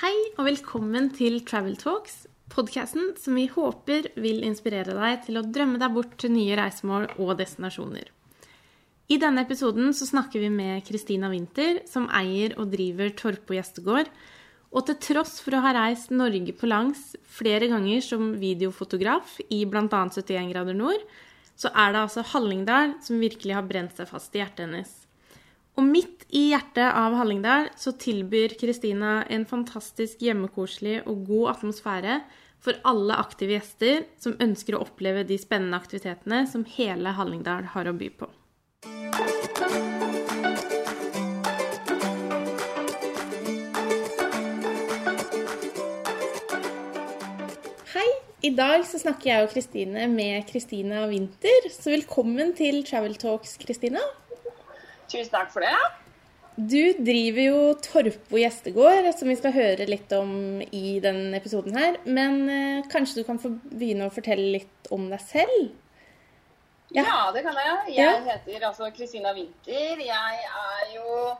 Hei og velkommen til Travel Talks, podkasten som vi håper vil inspirere deg til å drømme deg bort til nye reisemål og destinasjoner. I denne episoden så snakker vi med Kristina Winther, som eier og driver Torpo gjestegård. Og til tross for å ha reist Norge på langs flere ganger som videofotograf i bl.a. 71 grader nord, så er det altså Hallingdal som virkelig har brent seg fast i hjertet hennes. Og midt i hjertet av Hallingdal så tilbyr Kristina en fantastisk hjemmekoselig og god atmosfære for alle aktive gjester som ønsker å oppleve de spennende aktivitetene som hele Hallingdal har å by på. Hei! I dag så snakker jeg og Kristine med Kristina Winther. Så velkommen til Travel Talks, Kristina. Tusen takk for det. Du driver jo Torpo gjestegård, som vi skal høre litt om i denne episoden her. Men eh, kanskje du kan få begynne å fortelle litt om deg selv? Ja, det kan jeg. Jeg heter altså Kristina Winther. Jeg er jo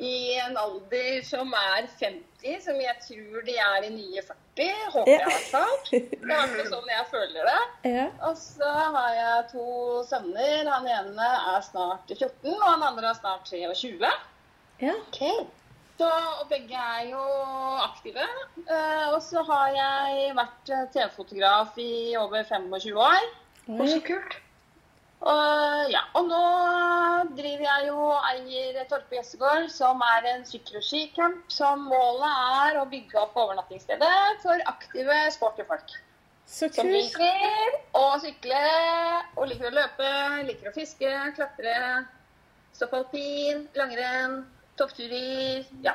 i en alder som er 50, som jeg tror de er i nye 40. Håper jeg i hvert fall. Det er ikke sånn jeg føler det. Ja. Og så har jeg to sønner. Han ene er snart 14, og han andre er snart 23. ja. Så, og begge er jo aktive. Eh, og så har jeg vært eh, TV-fotograf i over 25 år. Oi. kult. Og, ja, og nå driver jeg jo og eier Torpe Gjessegård, som er en sykkel- og skicamp. Som målet er å bygge opp overnattingsstedet for aktive sporty folk. Så Som liker å sykle og liker å løpe, liker å fiske, klatre, stå på alpin, langrenn, toppturer, ja,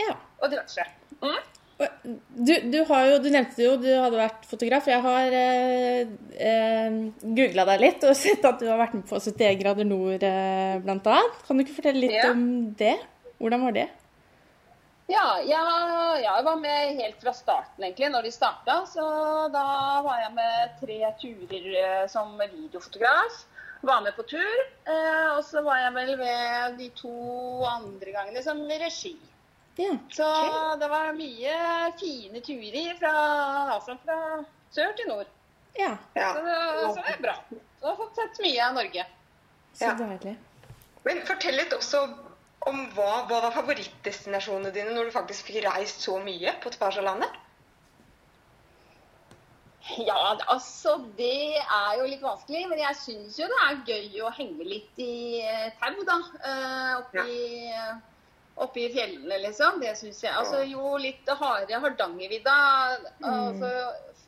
Ja. og diverse. Mm. Og Du, du, har jo, du nevnte jo du hadde vært fotograf. Jeg har eh, eh, googla deg litt og sett at du har vært med på 71 grader nord, eh, annet. Kan du ikke fortelle litt Ja. om det? Hvordan var det? Ja, jeg, jeg var med helt fra starten, egentlig, når de starta. Så da var jeg med tre turer eh, som videofotograf. Var med på tur. Eh, og så var jeg vel med de to andre gangene som regi. Ja. Så det var mye fine turer fra, altså fra sør til nord. ja. Så, det, så det er bra. Du har fått sett mye av Norge. Så Ja. deilig. Men fortell litt også om hva, hva var favorittdestinasjonene dine når du faktisk fikk reist så mye på tvers av landet? Ja, altså det er jo litt vanskelig, men jeg syns jo det er gøy å henge litt i eh, tau, da. Eh, oppi, i fjellene, liksom. Det syns jeg. Altså jo litt harde Hardangervidda. Altså,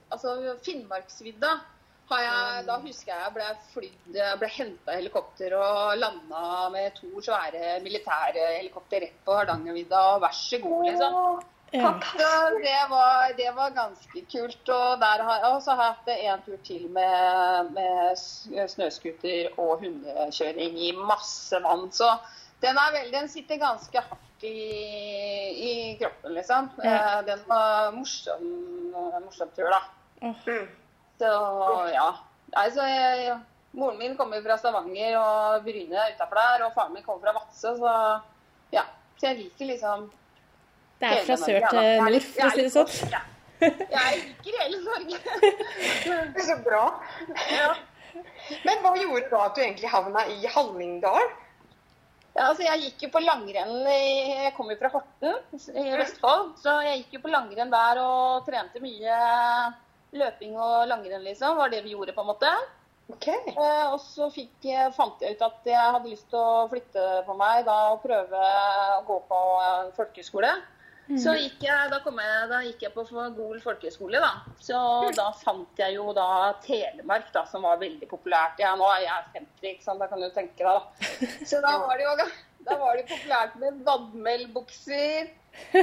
altså Finnmarksvidda. Har jeg, da husker jeg jeg ble flydd Jeg ble henta i helikopter og landa med to svære militære helikopter rett på Hardangervidda. Og vær så god, liksom. Ja. Det var, det var ganske kult. Og der har jeg også hatt en tur til med, med snøscooter og hundekjøring i masse vann. Så den, er vel, den sitter ganske hardt i, i kroppen, liksom. Ja. Eh, Den var morsom, morsom tur, da. Mm. Så ja. Nei, så jeg, moren min kommer fra Stavanger og Bryne utafor der, og faren min kommer fra Vadsø, så ja. Så jeg liker liksom det er fra sør til nord, for å si det sånn. Jeg liker hele Norge. Så bra. Ja. Men hva gjorde da at du egentlig havna i Hallingdal? Ja, altså jeg gikk jo på langrenn Jeg kommer jo fra Horten i Vestfold. Så jeg gikk jo på langrenn der og trente mye løping og langrenn, liksom. Var det vi gjorde, på en måte. Ok. Eh, og så fikk, fant jeg ut at jeg hadde lyst til å flytte på meg da og prøve å gå på en folkehøyskole. Så gikk jeg, da, kom jeg, da gikk jeg på Gol folkehøyskole, da. Så da fant jeg jo da Telemark, da, som var veldig populært. Ja, nå er jeg 50, ikke sant, da kan du tenke deg, da. Så da var det jo da var det populært med vadmelbukser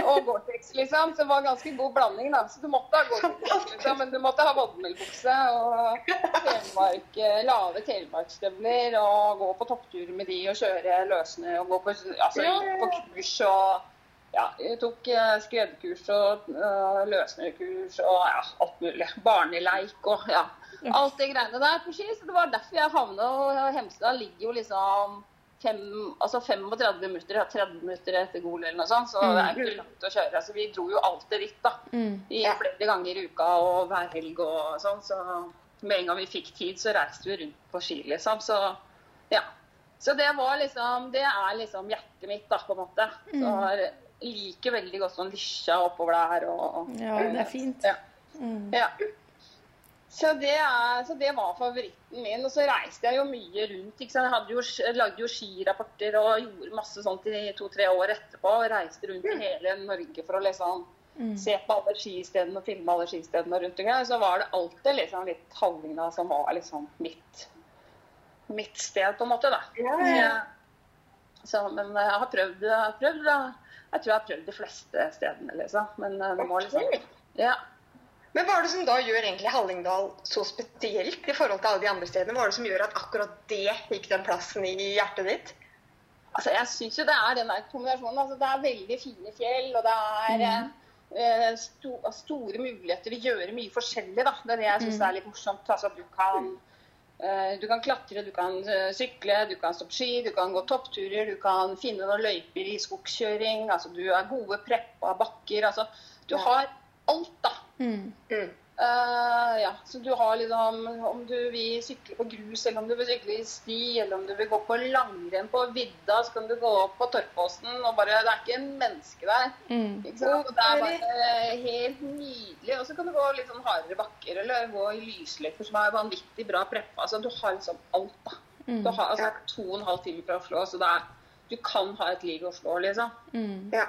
og Gore-Tex, liksom. Så det var ganske god blanding, da. Så du måtte ha Gore-Tex, liksom, men du måtte ha vadmelbukse og telemark, eh, lave telemarksstøvler og gå på topptur med de og kjøre løssnø og gå på, altså, på kurs og ja, jeg tok eh, skredkurs og uh, løsnerkurs og ja, alt mulig. Barneleik og ja. Alt det greiene der på ski. Så det var derfor jeg havna og Hemsedal ligger jo liksom fem, altså 35 minutter, ja, 30 minutter etter Gol eller noe sånt, så det er ikke langt å kjøre. Så vi dro jo alltid dit, da. Mm. I flere ganger i uka og hver helg og sånn. Så med en gang vi fikk tid, så reiste vi rundt på ski, liksom. Så ja. Så det var liksom Det er liksom hjertet mitt, da, på en måte. Så jeg liker veldig godt sånn lysja oppover der og Ja, det er fint. Ja. ja. Så det, er, så det var favoritten min. Og så reiste jeg jo mye rundt. Ikke sant? Jeg hadde jo, lagde jo skirapporter og gjorde masse sånt i to-tre år etterpå. Og reiste rundt i hele Norge for å liksom se på alle skistedene og filme alle skistedene rundt omkring. Så var det alltid liksom litt Hallingdal som var liksom mitt, mitt sted, på en måte. da. Ja, ja. Så, men jeg har prøvd, jeg har prøvd da. Jeg tror jeg har prøvd de fleste stedene, liksom. Men eh, det må liksom Ja. Men hva er det som da gjør egentlig Hallingdal så spesielt i forhold til alle de andre stedene? Hva er det som gjør at akkurat det fikk den plassen i hjertet ditt? Altså, jeg syns jo det er den der kombinasjonen. Altså, det er veldig fine fjell, og det er eh, sto, store muligheter. Vi gjør mye forskjellig, da. Det er det jeg syns er litt morsomt. Altså, du kan eh, du kan klatre, du kan eh, sykle, du kan stå på ski, du kan gå toppturer, du kan finne noen løyper i skogskjøring. Altså, du har gode preppa bakker. Altså, du har alt, da. Mm. Mm. Eh, ja, så du har liksom Om du vil sykle på grus, eller om du vil sykle i sti, eller om du vil gå på langrenn på vidda, så kan du gå opp på Torpåsen og bare Det er ikke en menneske der. Mm. Ikke sant? Og det er bare helt nydelig. Og så kan du gå litt sånn hardere bakker, eller gå i lysløyper som er vanvittig bra preppa. Altså, du har liksom alt, da. Mm. Du har altså to og en halv time fra Oslo, så det er, du kan ha et liv i Oslo, liksom. Mm. Ja,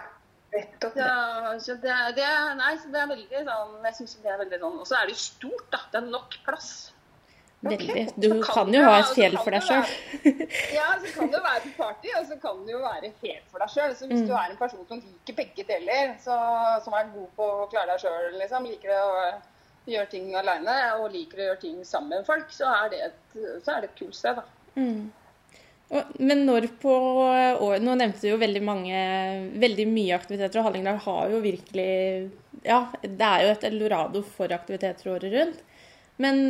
nettopp. Ja, så det, det, nei, så det er veldig sånn Jeg syns det er veldig sånn Og så er det jo stort, da. Det er nok plass. Veldig. Du kan kan jo ha et fjell for deg sjøl. Ja, så kan det jo være på party, og så kan det jo være helt for deg sjøl. Så hvis Mm. du er en person som liker begge deler, så, som er god på å klare deg sjøl, liksom, liker å gjøre ting aleine og liker å gjøre ting sammen med folk, så er det et, så er det et kult sted, da. Mm. Men når på året Nå nevnte du jo veldig mange Veldig mye aktiviteter, og Hallingdal har jo virkelig Ja, det er jo et eldorado for aktiviteter året rundt. Men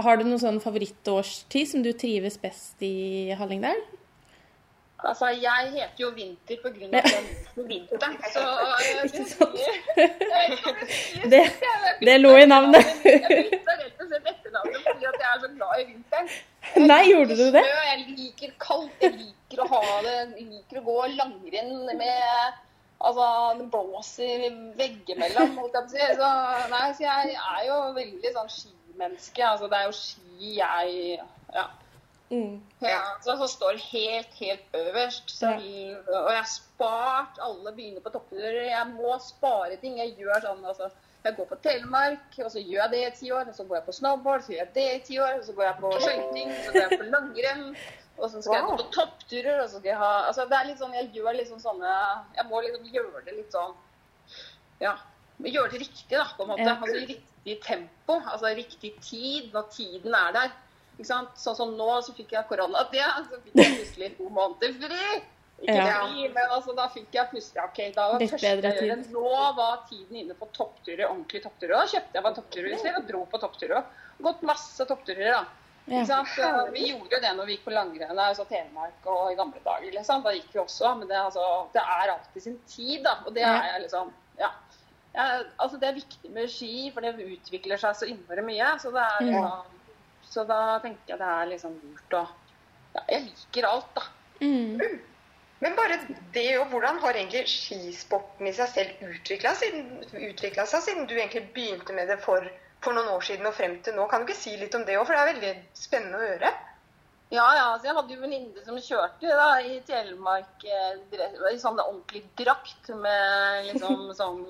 har du noen sånn favorittårstid som du trives best i Hallingdal? Altså, jeg heter jo Vinter på grunn av liker vinteren, så Ikke Det- det lå i navnet. Jeg bytta rett og slett etternavnet fordi at jeg er så glad i vinteren. Nei, gjorde du det? Jeg liker kaldt, jeg liker å ha det, jeg liker å gå langrenn med Altså, det blåser veggimellom, holdt jeg på å si. Så, nei, så jeg er jo veldig sånn skimenneske. Altså, det er jo ski jeg Ja. Mm. Ja, så, så står helt, helt øverst. Så, Og jeg har spart alle byene på toppturer. Jeg må spare ting. Jeg gjør sånn, altså. Jeg går på Telemark, og så gjør jeg det i ti år. Og så går jeg på snowboard, så gjør jeg det i ti år. Og så går jeg på skøyting, så går jeg på langrenn. Og så skal jeg gå på toppturer, og så skal jeg ha Altså, det er litt sånn, jeg gjør liksom sånne Jeg må liksom gjøre det litt sånn Ja. Gjøre det riktig, da, på en måte. Altså riktig tempo. Altså riktig tid, når tiden er der. Ikke sant? Sånn som nå, så fikk jeg korona. Det, så fikk jeg plutselig to måneder fri. Ikke Ja. fri, men altså, da fikk jeg plutselig OK, da var Litt første jeg gjorde, Nå var tiden inne på toppturer, ordentlige toppturer. Da kjøpte jeg meg toppturer og dro på toppturer. Gått masse toppturer, da. Ja. Vi gjorde jo det når vi gikk på langrenn altså Telemark og i gamle dager. Liksom. Da gikk vi også. Men det, altså, det er alltid sin tid, da. Og det er liksom Ja. ja altså det er viktig med ski, for det utvikler seg så innmari mye. Så, det er, liksom, så da tenker jeg det er liksom lurt å ja, Jeg liker alt, da. Mm. Men bare det og hvordan har egentlig skisporten i seg selv utvikla seg, siden du egentlig begynte med det for, for noen år siden og frem til nå? Kan du ikke si litt om det òg, for det er veldig spennende å høre. Ja, ja, Så jeg hadde jo venninne som kjørte da, i Telemark eh, i sånn ordentlig drakt med liksom sånn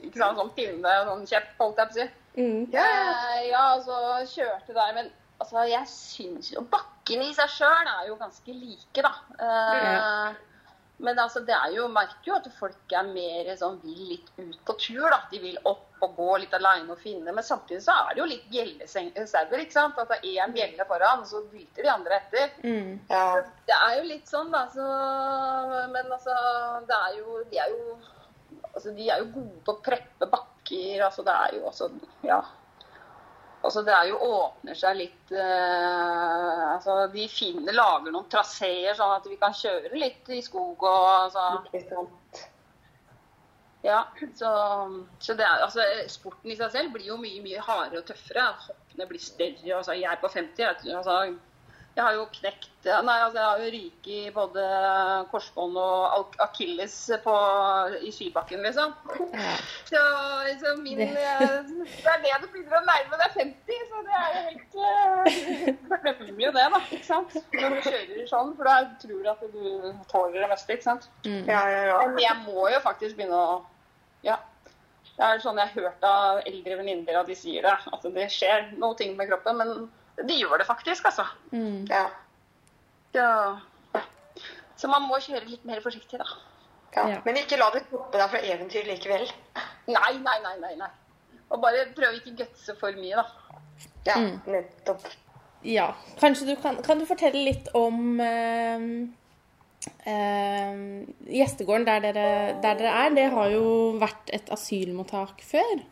ikke sant, sånn pinne, sånn kjepp, holdt jeg på å si. Mm. Ja, Eh, ja, altså kjørte der, men altså jeg syns jo Bakkene i seg sjøl er jo ganske like, da. Eh, Men altså, det er jo, merker jo at folk er mer sånn vil litt ut på tur, da. De vil opp og gå litt aleine og finne. Men samtidig så er det jo litt bjellesauer, ikke sant. At det er én bjelle foran, så bryter de andre etter. Mm. Ja. Det er jo litt sånn, da. Så, men altså, det er jo De er jo altså, de er jo gode på å preppe bakker. Altså, det er jo også Ja. Altså det er jo åpner seg litt eh, altså De finner, lager noen traseer sånn at vi kan kjøre litt i skog og altså. Ja, så, så det er, altså, sporten i seg selv blir jo mye mye hardere og tøffere. Hoppene blir større. Altså, jeg er på 50. Jeg, altså, jeg har jo knekt Nei, altså, jeg har jo ryket i både korsbånd og akilles på, i skibakken, liksom. Så, så min Det- eh, Det er det du begynner å nærme deg 50, så det er jo helt eh, Du glemmer jo det, da. Ikke sant? Når du kjører sånn, for da tror du at du tåler det meste, ikke sant. Mm. Ja, ja, ja. Men jeg må jo faktisk begynne å Ja. Det er sånn jeg har hørt av eldre venninner at de sier det. At det skjer noe ting med kroppen. Men de gjør det faktisk, altså. Mm. ja. Ja. så man må kjøre litt mer forsiktig, da. ja. Ja. Men ikke la det stoppe deg fra eventyr likevel. Nei, nei, nei, nei. nei. Og bare prøve ikke gutse for mye, da. Ja, Mm. nettopp. Ja, kanskje du kan, kan du fortelle litt om eh, eh, gjestegården der dere, der dere er. Det har jo vært et asylmottak før.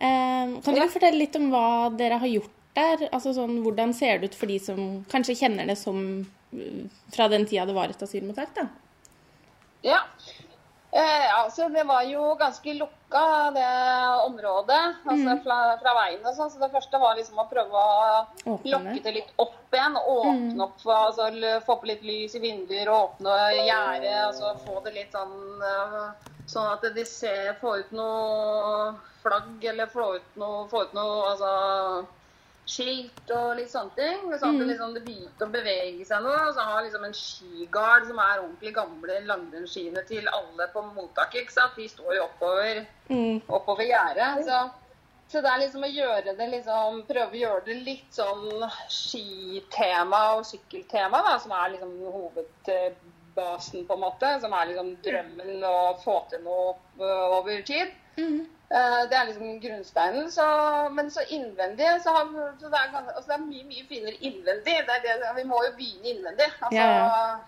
Eh, kan du fortelle litt om hva dere har gjort der? Altså sånn, Hvordan ser det ut for de som kanskje kjenner det som eh, fra den tida det var et asylmottak? da? Ja. Eh, altså, det var jo ganske lukka, det området. Altså fra, fra veien og sånn. Så det første var liksom å prøve å Åpne lokke det. litt opp igjen. Åpne opp, altså, få på litt lys i vinduer, åpne gjerdet. Altså få det litt sånn eh, Sånn at de ser, får ut noe flagg eller får ut noe, får ut noe altså, skilt og litt sånne ting. Sånn at det, liksom, det begynte å bevege seg noe. Og så har liksom en skigard som er ordentlig gamle langrennsskiene til alle på mottaket. ikke sant? De står jo oppover Mm. oppover gjerdet. Så, så det er liksom å gjøre det liksom Prøve å gjøre det litt sånn skitema og sykkeltema, da, som er liksom hovedbasen, på en måte. Som er liksom drømmen å få til noe øh, over tid. Mm. Eh, Det er liksom grunnsteinen. Så, men så innvendig så, har, så det, er, altså det er mye mye finere innvendig. Det er det, vi må jo begynne innvendig. Altså, Ja,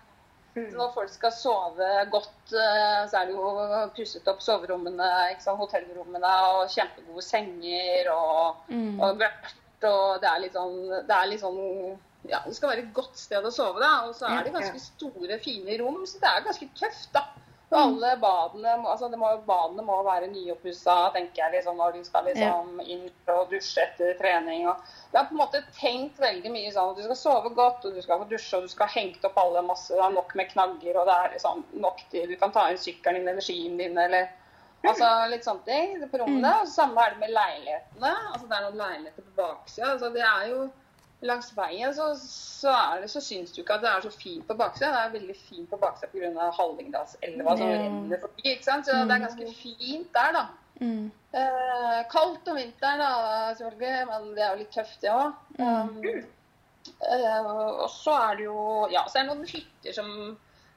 Når folk skal sove godt, eh, så er det jo pusset opp soverommene, hotellrommene og kjempegode senger og, Mm. og. Og det er litt sånn, det er litt sånn ja, det skal være et godt sted å sove, da. Og så er det ganske store, fine rom, så det er ganske tøft, da. Og alle badene, altså må, badene må være nyoppussa, tenker jeg, liksom, når de skal liksom inn og dusje etter trening. Og det er på en måte tenkt veldig mye sånn at du skal sove godt, og du skal få dusje, og du skal ha hengt opp alle masse, det er nok med knagger, og det er liksom nok til Du kan ta inn sykkelen din eller skien din eller Altså litt sånne ting på rommene. Og samme er det med leilighetene. Altså det er noen leiligheter på baksida. Altså det er jo Langs veien så, så, er det, så syns du ikke at det er så fint på baksida. Det er veldig fint på baksida pga. Hallingdalselva som Ja. renner forbi. ikke sant? Så det er ganske fint der, da. Mm. Eh, kaldt om vinteren, da, selvfølgelig, men det er jo litt tøft, det òg. Um, eh, og så er det jo Ja, så er det noen hytter som,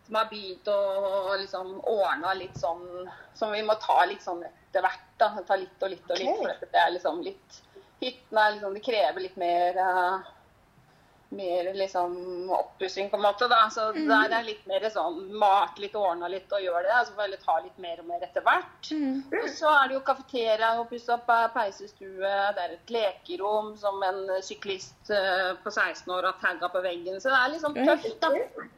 som har begynt å liksom ordne litt sånn Som vi må ta litt sånn etter hvert. da, Ta litt og litt og litt. Okay. For det er liksom litt Hyttene er liksom De krever litt mer eh, mer liksom oppussing, på en måte. da, så Der er litt mer sånn malt litt, ordna litt og gjør det. Så får jeg ta litt mer og mer etter hvert. Mm. Og så er det jo kafeteria og pusse opp eh, peisestue. Det er et lekerom som en syklist uh, på 16 år har tagga på veggen. Så det er liksom tøft, da.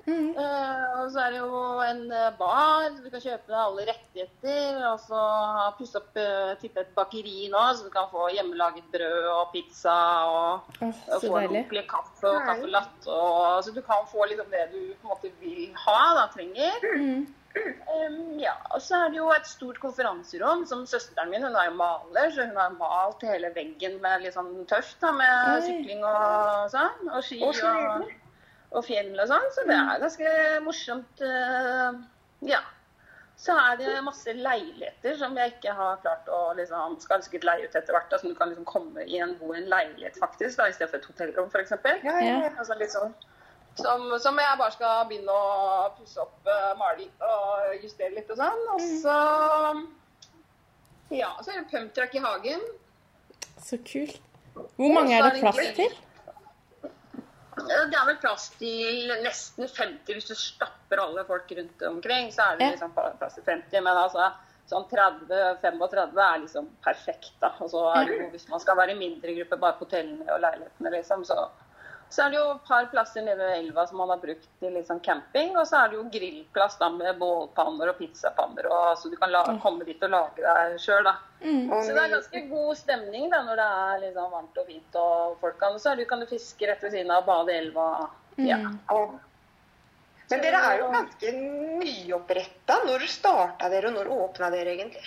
Mm. Uh, og så er det jo en bar, så du kan kjøpe deg alle rettigheter. Og så pusse opp uh, tippe et bakeri nå, så du kan få hjemmelaget brød og pizza. Og, oh, og få en ordentlig kaffe og caffè latte. og- Så du kan få liksom det du på en måte vil ha, da, trenger. Mm. Um, ja, og så er det jo et stort konferanserom som søsteren min, hun er jo maler, så hun har malt hele veggen med litt sånn tøft da, med Oi. sykling og sånn, og ski og, og fjell og sånn, så det er ganske morsomt. uh, ja. Så er det masse leiligheter som jeg ikke har klart å liksom, skal sikkert leie ut etter hvert, da, som du kan liksom komme i en, bo i en leilighet faktisk, da, i stedet for et hotellrom f.eks. Ja, ja. Altså sånn som, som jeg bare skal begynne å pusse opp, uh, male litt og justere litt og sånn. Og så Ja, så er det pumptrack i hagen. Så kult. Hvor mange er det plass til? Det er vel plass til nesten 50 hvis du stapper alle folk rundt omkring. Så er det liksom plass til 50. Men altså, sånn 30-35 er liksom perfekt. da. Og så er det jo, Hvis man skal være i mindre grupper, bare på hotellene og leilighetene, liksom, så, så er det jo et par plasser nede ved elva som man har brukt til liksom camping. Og så er det jo grillplass da med bålpanner og pizzapanner, og, så du kan la, komme dit og lage deg sjøl. Mm. Så det er ganske god stemning da, når det er liksom varmt og fint og folk kan Så er det, kan du fiske rett ved siden av, bade i elva. Ja. Mm. Men dere er jo ganske nyoppretta. Når starta dere, og når åpna dere egentlig?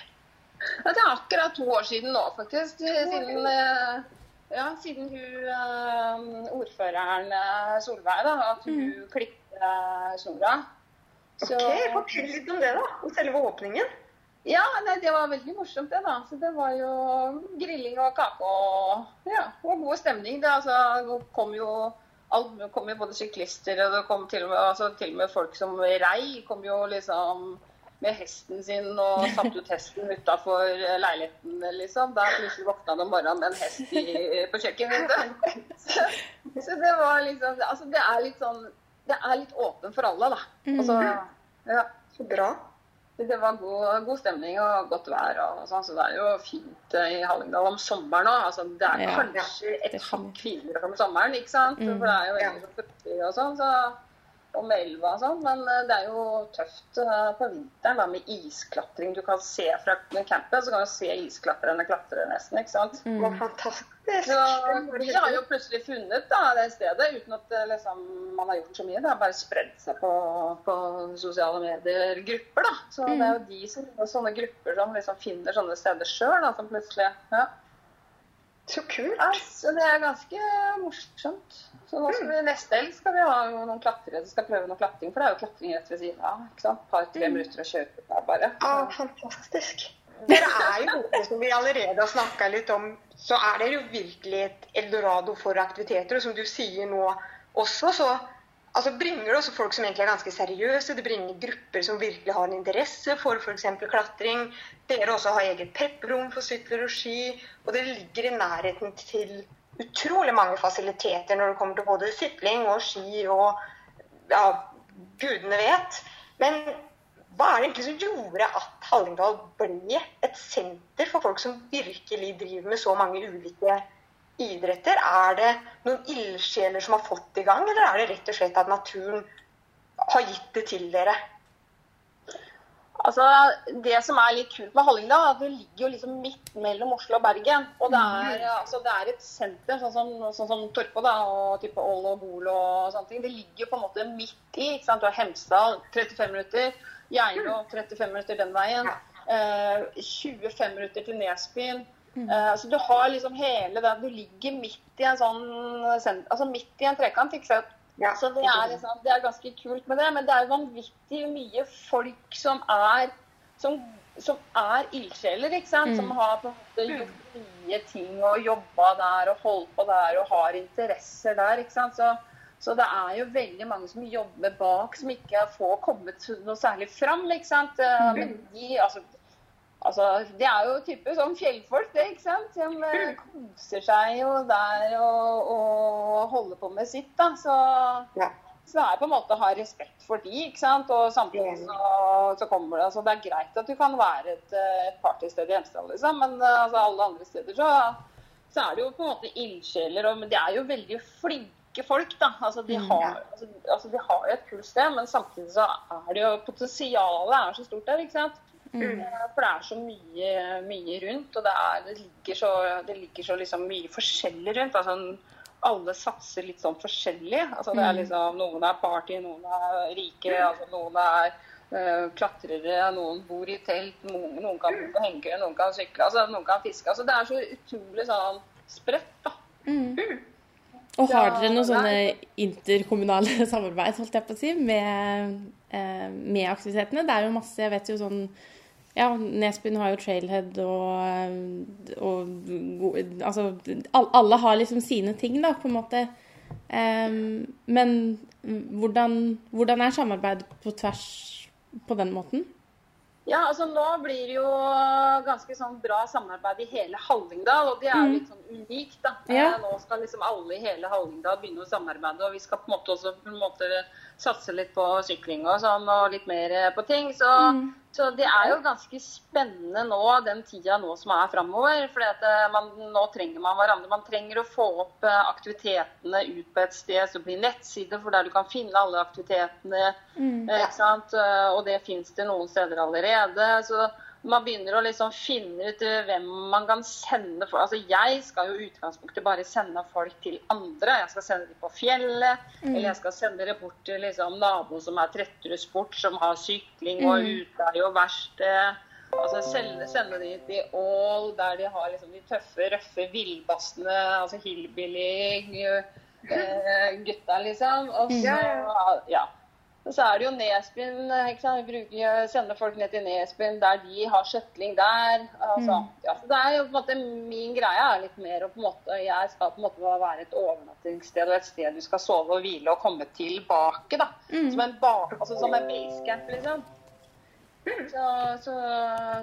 Det er akkurat to år siden nå, faktisk. Siden, eh, ja, siden hun eh, ordføreren eh, Solveig, da, at hun mm. klippet snora. Så, ok, Fortell litt om det, da. Om selve åpningen. Ja, nei, det var veldig morsomt, det. da. Så Det var jo grilling og kake og, ja, og god stemning. Det altså, kom jo alt kom jo både syklister og det kom til og med, altså, til og med folk som rei. kom jo liksom med hesten sin og satte ut hesten utafor leiligheten, liksom. Da plutselig våkna han om morgenen med en hest i, på kjøkkenvinduet. Så, så, det var liksom Altså, det er litt sånn Det er litt åpent for alle, da. Altså, ja. Så bra det var god, god, stemning og godt vær. og sånn, Så det er jo fint eh, i Hallingdal om sommeren òg. Altså, det er ja, kanskje et hakk finere om sommeren, ikke sant? Mm. For det er jo veldig fuktig og sånn. så og med elva og sånn, men eh, det er jo tøft eh, på vinteren da, med isklatring. Du kan se fra campet, så kan du se isklatrerne klatre nesten. ikke sant? Mm. Fantastisk. Så Vi har jo plutselig funnet da, det stedet uten at liksom, man har gjort så mye. Det har bare spredd seg på, på sosiale medier-grupper. da. Så mm. det er jo de som, sånne grupper som liksom finner sånne steder sjøl, som plutselig ja. Så kult. Ja, så det er ganske morsomt. Så nå skal vi, neste helg skal vi ha noen klatrere som skal prøve noe klatring. For det er jo klatring rett ved siden av. ikke sant? Par-tre mm. minutter å kjøre der bare. Ja, fantastisk. Dere er jo, som vi allerede har snakka litt om, så er dere jo virkelig et eldorado for aktiviteter. Og som du sier nå også, så altså bringer det også folk som egentlig er ganske seriøse. Det bringer grupper som virkelig har en interesse for f.eks. klatring. Dere også har eget peprom for sykler og ski. Og det ligger i nærheten til utrolig mange fasiliteter når det kommer til både sykling og ski og ja, gudene vet. Men hva er det egentlig som gjorde at Hallingdal ble et senter for folk som virkelig driver med så mange ulike idretter? Er det noen ildsjeler som har fått i gang, eller er det rett og slett at naturen har gitt det til dere? Altså, Det som er litt kult med Hallingdal, er at det ligger jo liksom midt mellom Oslo og Bergen. Og det er, mm. altså, det er et senter, sånn som, sånn som Torpo da, og type Ål og Gol og sånne ting. Det ligger jo på en måte midt i. ikke sant? Du har Hemsedal 35 minutter, Geilo 35 mm. minutter den veien. Eh, 25 minutter til Nesbyen. Mm. Uh, altså, du har liksom hele den Du ligger midt i en sånn altså midt i en trekant. ikke sant? Ja. Så det er, liksom, det er, ganske kult med det. Men det er vanvittig mye folk som er som, som er ildsjeler, ikke sant. Mm. Som har på en måte gjort mye ting og jobba der og holdt på der og har interesser der. ikke sant. Så, så det er jo veldig mange som jobber bak, som ikke får kommet noe særlig fram. ikke sant? Mm. Men de, altså, Altså, det er jo type sånn fjellfolk, det, ikke sant. De eh, koser seg jo der og, og holder på med sitt, da. Så, ja. så det er på en måte å ha respekt for de, ikke sant. Og samtidig så, så kommer det Altså, det er greit at du kan være et, et partysted i Hemsedal, liksom, men eh, altså, alle andre steder så, så er det jo på en måte ildsjeler. Men de er jo veldig flinke folk, da. Altså, de, mm, har, altså, altså, de har jo et kult sted, men samtidig så er det jo Potensialet er så stort der, ikke sant. Mm. For det er så mye, mye rundt, og det, er, det ligger så, det ligger så liksom mye forskjellig rundt. Altså, alle satser litt sånn forskjellig. Altså, det er mm. liksom, noen er party, noen er rike, altså, noen er uh, klatrere, noen bor i telt, noen, noen kan bo på hengekøye, noen kan sykle, altså, noen kan fiske. Altså, det er så utrolig sånn spredt, da. Mm. Og har dere noen sånne interkommunale samarbeid holdt jeg på å si, med, eh, med aktivitetene? Det er jo masse Jeg vet jo sånn ja, Nesbyen har jo Trailhead og, og Altså, alle har liksom sine ting, da, på en måte. Um, men hvordan, hvordan er samarbeid på tvers på den måten? Ja, altså Nå blir det jo ganske sånn bra samarbeid i hele Hallingdal, og det er jo mm. litt sånn unikt. da. Ja. Nå skal liksom alle i hele Hallingdal begynne å samarbeide, og vi skal på en måte også på en måte satse litt på sykling og sånn, og litt mer eh, på ting. Så, mm. så det er jo ganske spennende nå, den tida nå som er framover. For nå trenger man hverandre. Man trenger å få opp aktivitetene ut på et sted som blir nettside, for der du kan finne alle aktivitetene. Mm. sant? Og det fins det noen steder allerede. så man begynner å liksom finne ut eh, hvem man kan sende folk Altså, jeg skal jo i utgangspunktet bare sende folk til andre. Jeg skal sende dem på fjellet, mm. eller jeg skal sende dem bort til liksom, naboen som er Tretterud Sport, som har sykling og mm. utleie og verksted. Altså sende, sende de til Ål, der de har liksom de tøffe, røffe villbassene, altså hillbilly eh, liksom. Og så, ja. Og så er det jo Nesbyen. Vi bruker, sender folk ned til Nesbyen der de har skjøtling der. Altså, mm. ja, så det er jo på en måte Min greie er litt mer å på en måte Jeg skal på en måte være et overnattingssted og et sted du skal sove og hvile og komme tilbake. da. Mm. Som en, altså, som en basecamp, liksom. Så, så,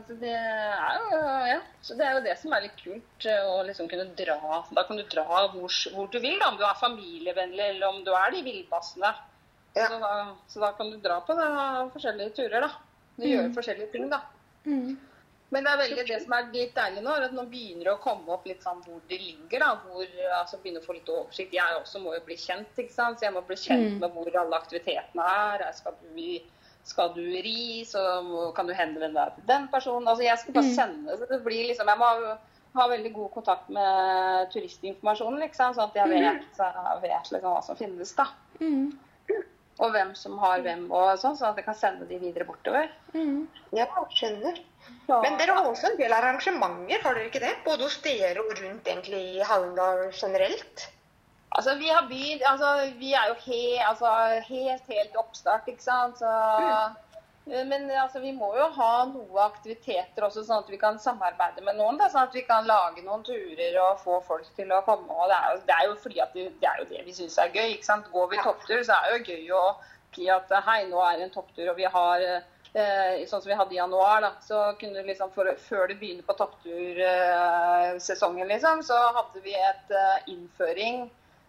så, det jo ja, så det er jo det som er litt kult. Å liksom kunne dra Da kan du dra hvor, hvor du vil, da, om du er familievennlig eller om du er de villbassene. Ja. Så, da, så, da, kan du dra på da, forskjellige turer, da. Du mm. gjør forskjellige ting, da. Mm. Men det er veldig det som er litt deilig nå, er at nå begynner det å komme opp litt sånn hvor det ligger. da, hvor, altså Begynner å få litt oversikt. Jeg også må jo bli kjent, ikke sant. Så jeg må bli kjent mm. med hvor alle aktivitetene er. Skal du, skal du ri, så kan du henvende deg til den personen. Altså jeg skal bare mm. sende. så det blir liksom, Jeg må ha veldig god kontakt med turistinformasjonen, liksom, sånn at jeg mm. vet, jeg vet liksom, hva som finnes. da. Mm og hvem som har hvem, og sånn, sånn at jeg kan sende de videre bortover. Mm. Ja, skjønner. Ja. Men dere har også en del arrangementer, har dere ikke det? Både hos dere og rundt egentlig i Hallingdal generelt? Altså, vi har begynt altså, Vi er jo he, altså, helt, helt oppstart, ikke sant. Så mm. Eh, men altså, vi må jo ha noe aktiviteter også, sånn at vi kan samarbeide med noen. Da, sånn at vi kan lage noen turer og få folk til å komme. og Det er jo, det er jo fordi at det, det, er jo det vi syns er gøy. ikke sant? Går vi topptur, så er det jo gøy å si at hei, nå er det en topptur, og vi har eh, Sånn som vi hadde i januar, da, så kunne liksom for, før det begynner på topptursesongen, eh, liksom, så hadde vi et eh, innføring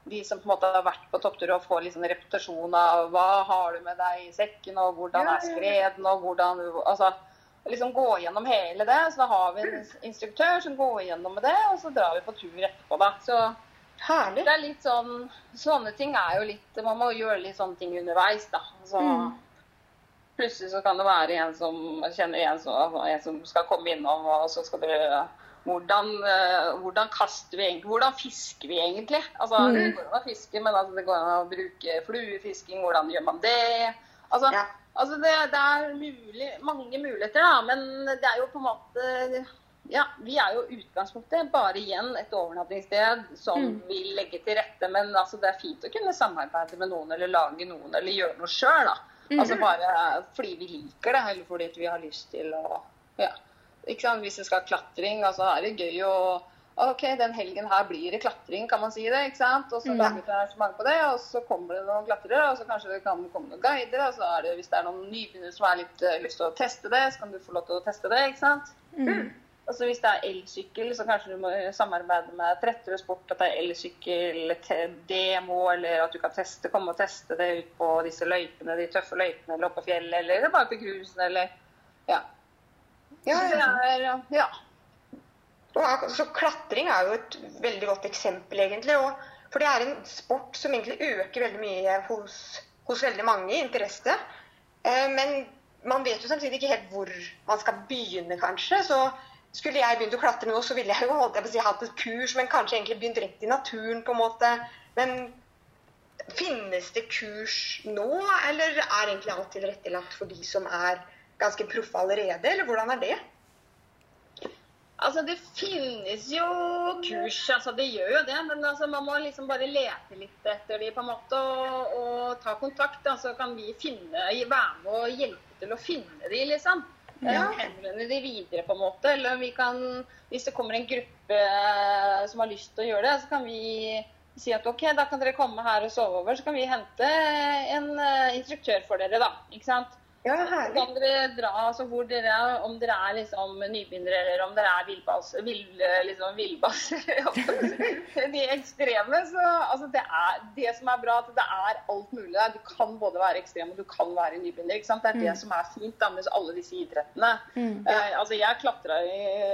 de som på en måte har vært på topptur og får liksom reputasjon av hva har du med deg i sekken, og hvordan er skreden, og hvordan altså, liksom gå gjennom hele det. Så da har vi en instruktør som går gjennom med det, og så drar vi på tur etterpå, da. Så Herlig. det er litt sånn Sånne ting er jo litt Man må gjøre litt sånne ting underveis, da. Så, mm. Plutselig så kan det være en som kjenner en som, en som skal komme innom, og så skal dere hvordan, uh, hvordan, kaster vi egentlig Hvordan fisker vi egentlig? Altså, mm. Det går an å fiske, men altså, det går an å bruke fluefisking. Hvordan gjør man det? Altså, ja. altså det, det, er mulig, mange muligheter, da. Men det er jo på en måte ja, Vi er jo utgangspunktet bare igjen et overnattingssted som mm. vil legge til rette. Men altså, det er fint å kunne samarbeide med noen eller lage noen eller gjøre noe sjøl. Mm. Altså bare fordi vi liker det, eller fordi vi har lyst til å ja. Hvis det skal ha klatring, altså er det gøy å OK, den helgen her blir det klatring, kan man si det. ikke sant? Og så mm. lager du arrangement på det, og så kommer det noen klatrere, og så kanskje det kan komme noen guider. og så er det, Hvis det er noen nybegynnere som har litt uh, lyst til å teste det, så kan du få lov til å teste det. ikke sant? Mm. Og så Hvis det er elsykkel, så kanskje du må samarbeide med Trettere Sport at det er elsykkel-demo, eller at du kan teste, komme og teste det ut på disse løypene, de tøffe løypene, eller oppe på fjellet, eller bare på grusen, eller ja. Ja, ja. ja. Og, så klatring er jo et veldig godt eksempel, egentlig. Og, for det er en sport som egentlig øker veldig mye hos, hos veldig mange i interesse. Eh, men man vet jo samtidig ikke helt hvor man skal begynne, kanskje. Så skulle jeg begynt å klatre nå, så ville jeg jo holdt jeg på å si, hatt et kurs, men kanskje egentlig begynt rett i naturen, på en måte. Men finnes det kurs nå, eller er egentlig alt tilrettelagt for de som er ganske proffe allerede, eller hvordan er det? Altså, Det finnes jo kurs, altså det gjør jo det. Men altså, man må liksom bare lete litt etter de på en måte og, og ta kontakt. Altså kan vi finne, være med og hjelpe til å finne de, liksom. Ja. Henvende de videre, på en måte. Eller vi kan, hvis det kommer en gruppe som har lyst til å gjøre det, så kan vi si at OK, da kan dere komme her og sove over. Så kan vi hente en uh, instruktør for dere, da. Ikke sant. Ja, kan dere dra altså hvor dere er, om dere er liksom nybegynnere eller om dere er villbass, vill, liksom villbass De ekstreme. Så altså det, er, det som er bra, at det er alt mulig der. Du kan både være ekstrem og du kan være nybegynner. Det er det som er fint da, med alle disse idrettene. Eh, altså Jeg klatra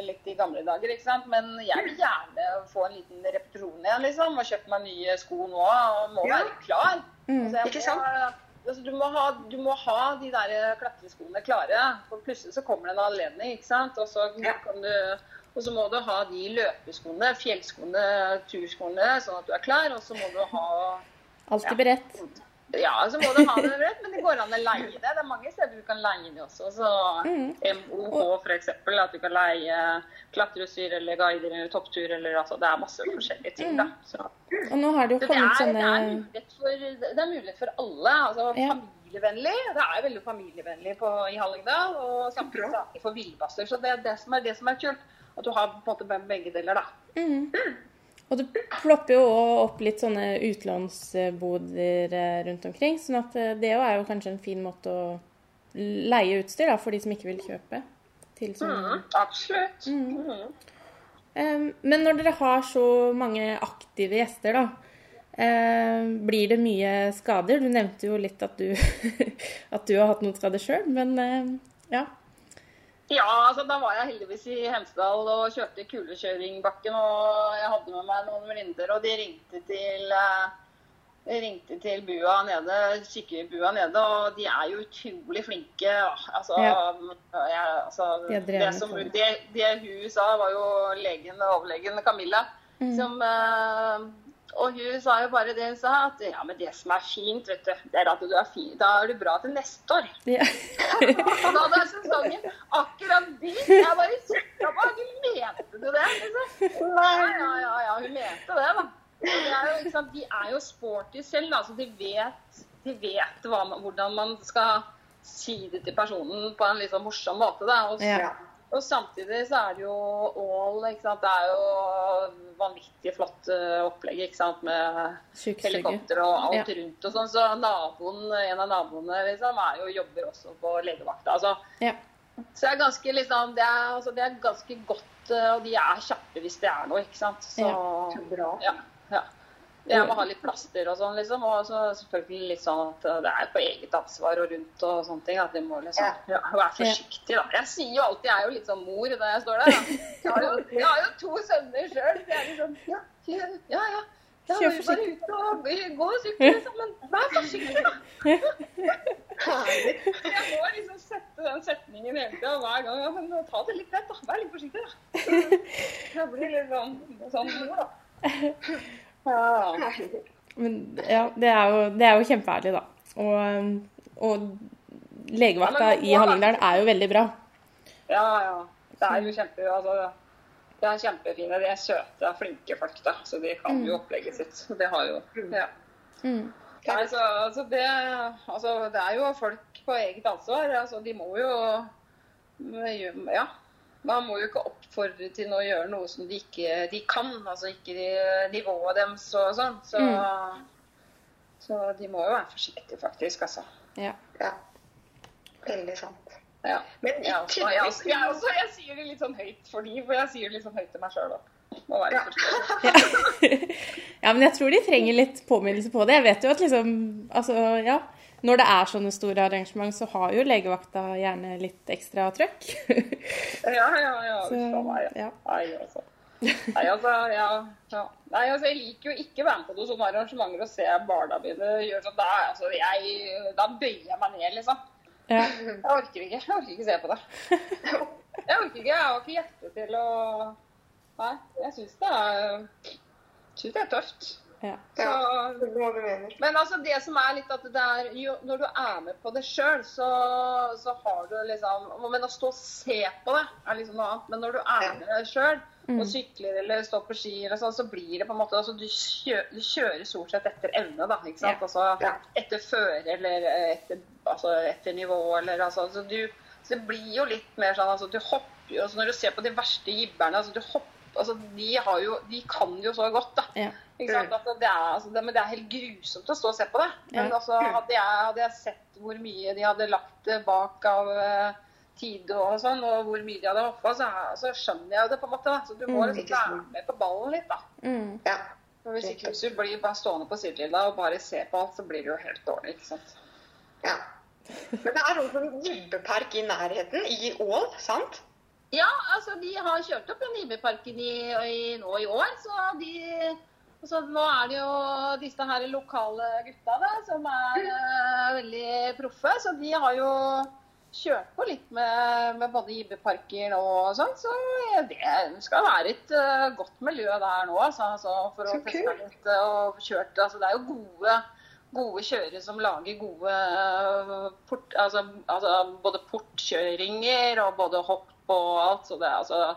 litt i gamle dager, men jeg vil gjerne få en liten repetisjon igjen. liksom, Og kjøpe meg nye sko nå og må Ja. være klar. Altså, jeg Ikke sant? Altså, du, må ha, du må ha de der klatreskoene klare, for plutselig så kommer det en anledning. ikke sant? Og så, Ja. kan du, og så må du ha de løpeskoene, fjellskoene, turskoene, sånn at du er klar. Og så må du ha Alltid beredt. Ja, så må du ha det rett, men det går an å leie det. Det er mange steder du kan leie det også. Så mm. MOH eksempel, at du kan leie klatreutstyr eller guider eller topptur eller altså det er masse forskjellige ting, da. Så. Og nå har det jo Så kommet er, det, er sånne mulighet for, det er mulighet for alle. altså Ja. Familievennlig. Det er veldig familievennlig på, i Hallingdal. Og samtidig for villbasser. Så det er det som er det som er kult. At du har på en måte begge deler, da. Mhm. Og det plopper jo opp litt sånne utlånsboder eh, rundt omkring. sånn at eh, det er jo kanskje en fin måte å leie utstyr da, for de som ikke vil kjøpe. Til sånne. Mm, absolutt. Mm. Eh, Men når dere har så mange aktive gjester, da, blir det mye skader? Du nevnte jo litt at du, at du har hatt noen skader sjøl, men ja. Ja, altså da var jeg heldigvis i Hemsedal og kjørte kulekjøringbakken. Og jeg hadde med meg noen venninner, og de ringte til de ringte til bua nede, sykebua nede, og de er jo utrolig flinke. Altså, Ja. jeg, altså De det, som, det. det, hun sa, var jo legen, overlegen Camilla, Mm. som eh, Og hun sa jo bare det hun sa, at ja, men det som er fint, vet du, det er at du er fin. Da er du bra til neste år. ja. Da er sesongen akkurat begynt. Jeg bare kikka på henne. Mente du det? Liksom? Ja, ja, ja, ja, hun mente det, da. De er jo, sant? De er jo sporty selv, da, så de vet, de vet man, hvordan man skal si det til personen på en litt sånn morsom måte. Da. Og, Ja. Og samtidig så er det jo Ål. Det er jo vanvittig flott eh, opplegg ikke sant? med helikopter og alt Ja. rundt og sånn. Så naboen, en av naboene liksom, er jo, jobber også på legevakta. Altså. Ja. Så det er ganske liksom, det er, altså, det er ganske godt, eh, og de er kjappe hvis det er noe, ikke sant. Så, ja. bra. ja, ja. Jeg må ha litt plaster og sånn, liksom. Og så selvfølgelig litt sånn at det er på eget ansvar og rundt og sånne ting. At de må liksom ja, være forsiktige, da. Jeg sier jo alltid, jeg er jo litt sånn mor da jeg står der. Da. Jeg har jo, jeg har jo to sønner sjøl. Det er liksom Ja, ja, ja. ja. Da må vi bare ute og gå og sykle, sammen. Men vær forsiktig, da. Jeg må liksom sette den setningen hele tida hver gang. Ja, men ta det litt lett, da. Vær litt forsiktig, da. Jeg blir litt sånn, sånn mor, da. Ja. Men ja, det er jo, det er jo kjempeærlig, da. Og, og legevakta i Hallingdal er jo veldig bra. Ja, ja. Det er jo kjempe, altså, det er kjempefine. De er søte, flinke folk, da. Så de kan jo opplegget sitt. Så det har jo ja. Mm. Nei, så, altså det, altså det er jo folk på eget ansvar. Altså de må jo Ja. Man må jo ikke oppfordre til å gjøre noe som de ikke de kan. Altså ikke de, nivået deres og sånn. Så, så de må jo være forsiktige, faktisk. Altså. Ja. Ja. Veldig sant. Ja. Men ikke Jeg, altså, jeg, også, jeg, også, jeg sier det litt sånn høyt for de, for jeg sier det litt sånn høyt til meg sjøl òg. Må være Ja. ja, men jeg tror de trenger litt påminnelse på det. Jeg vet jo at liksom Altså, ja. Når det er sånne store arrangement, så har jo legevakta gjerne litt ekstra trøkk. Ja, ja, ja. Så, meg. ja. Nei, altså. Nei, altså, ja, ja. Nei, altså, jeg liker jo ikke å være med på noen sånne arrangementer og se barna mine gjøre sånn. Da, altså, jeg, da bøyer jeg meg ned, liksom. Ja. Jeg orker ikke. Jeg orker ikke se på det. Jeg orker ikke. Jeg har ikke hjerte til å Nei, jeg syns det er det er tøft. Ja. Så, men altså det som er litt at det er jo, Når du er med på det sjøl, så, så har du liksom Men å stå og se på det er liksom noe annet. Men når du er med det sjøl og sykler eller står på ski, eller sånn, så blir det på en måte altså du, kjører, du kjører stort sett etter evne, da. ikke sant? Altså etter føre eller etter, altså, etter nivå eller altså, så, du, så det blir jo litt mer sånn altså du hopper jo altså Når du ser på de verste jibberne, altså du hopper altså, de, har jo, de kan jo så godt, da. Ja. Ikke sant? Altså, det er, altså, det, men det er helt grusomt å stå og se på det. Men Ja. altså, hadde, jeg, hadde jeg sett hvor mye de hadde lagt bak av uh, tid og sånn, og hvor mye de hadde hoppa, så, så skjønner jeg det på en måte. Da. Så du må Mm. liksom være med på ballen litt, da. Mm. Ja. For hvis ikke hvis du blir bare stående på sidelinja og bare se på alt, så blir det jo helt dårlig. ikke sant? ja. Men det er også en gibbepark i nærheten, i Ål, sant? Ja, altså de har kjørt opp den jibbeparken i, i, nå i år, så de så nå er det jo disse her lokale gutta da, som er uh, veldig proffe, så de har jo kjørt på litt med, med både Ibbeparker og sånn, så det skal være et uh, godt miljø der nå, altså, altså for å teste litt eh, og kjørt, altså det er jo gode gode kjørere som lager gode eh, port, altså, altså både portkjøringer og både hopp og alt. Så det altså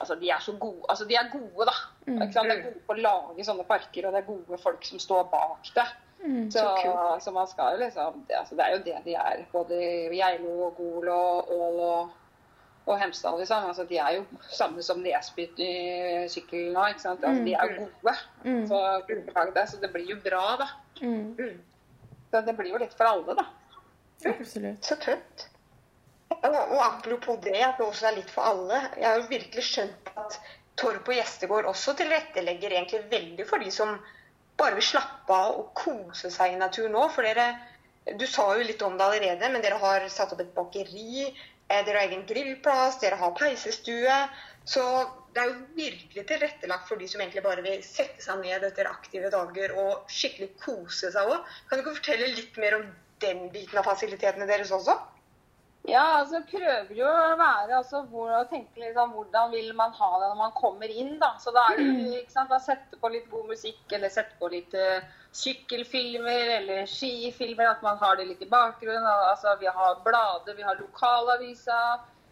Altså, de er så gode. Altså, de er gode, da. Mm. De er gode på å lage sånne parker, og det er gode folk som står bak det. Mm. Så, Så så man skal liksom det, altså, det er jo det de er. Både Geilo og Gol og Ål og, og Hemsedal, liksom. Altså, de er jo samme som Nesby i sykkel nå, ikke sant. Altså, de er jo gode. Mm. Så, så det blir jo bra, da. Mm. Mm. Så det blir jo litt for alle, da. Absolutt. Så tøft. Og, og apropos det, at det også er litt for alle. Jeg har jo virkelig skjønt at Torp og Gjestegård også tilrettelegger egentlig veldig for de som bare vil slappe av og kose seg i naturen nå. For dere, du sa jo litt om det allerede, men dere har satt opp et bakeri. eh, Dere har egen grillplass, dere har peisestue. Så det er jo virkelig tilrettelagt for de som egentlig bare vil sette seg ned etter aktive dager og skikkelig kose seg òg. Kan du ikke fortelle litt mer om den biten av fasilitetene deres også? Ja, altså prøver jo å være altså, hvor, tenke liksom, hvordan vil man ha det når man kommer inn. da. Så da er det ikke sant, da sette på litt god musikk, eller sette på litt uh, sykkelfilmer eller skifilmer. At man har det litt i bakgrunnen. Altså, vi har blader, vi har lokalavisa,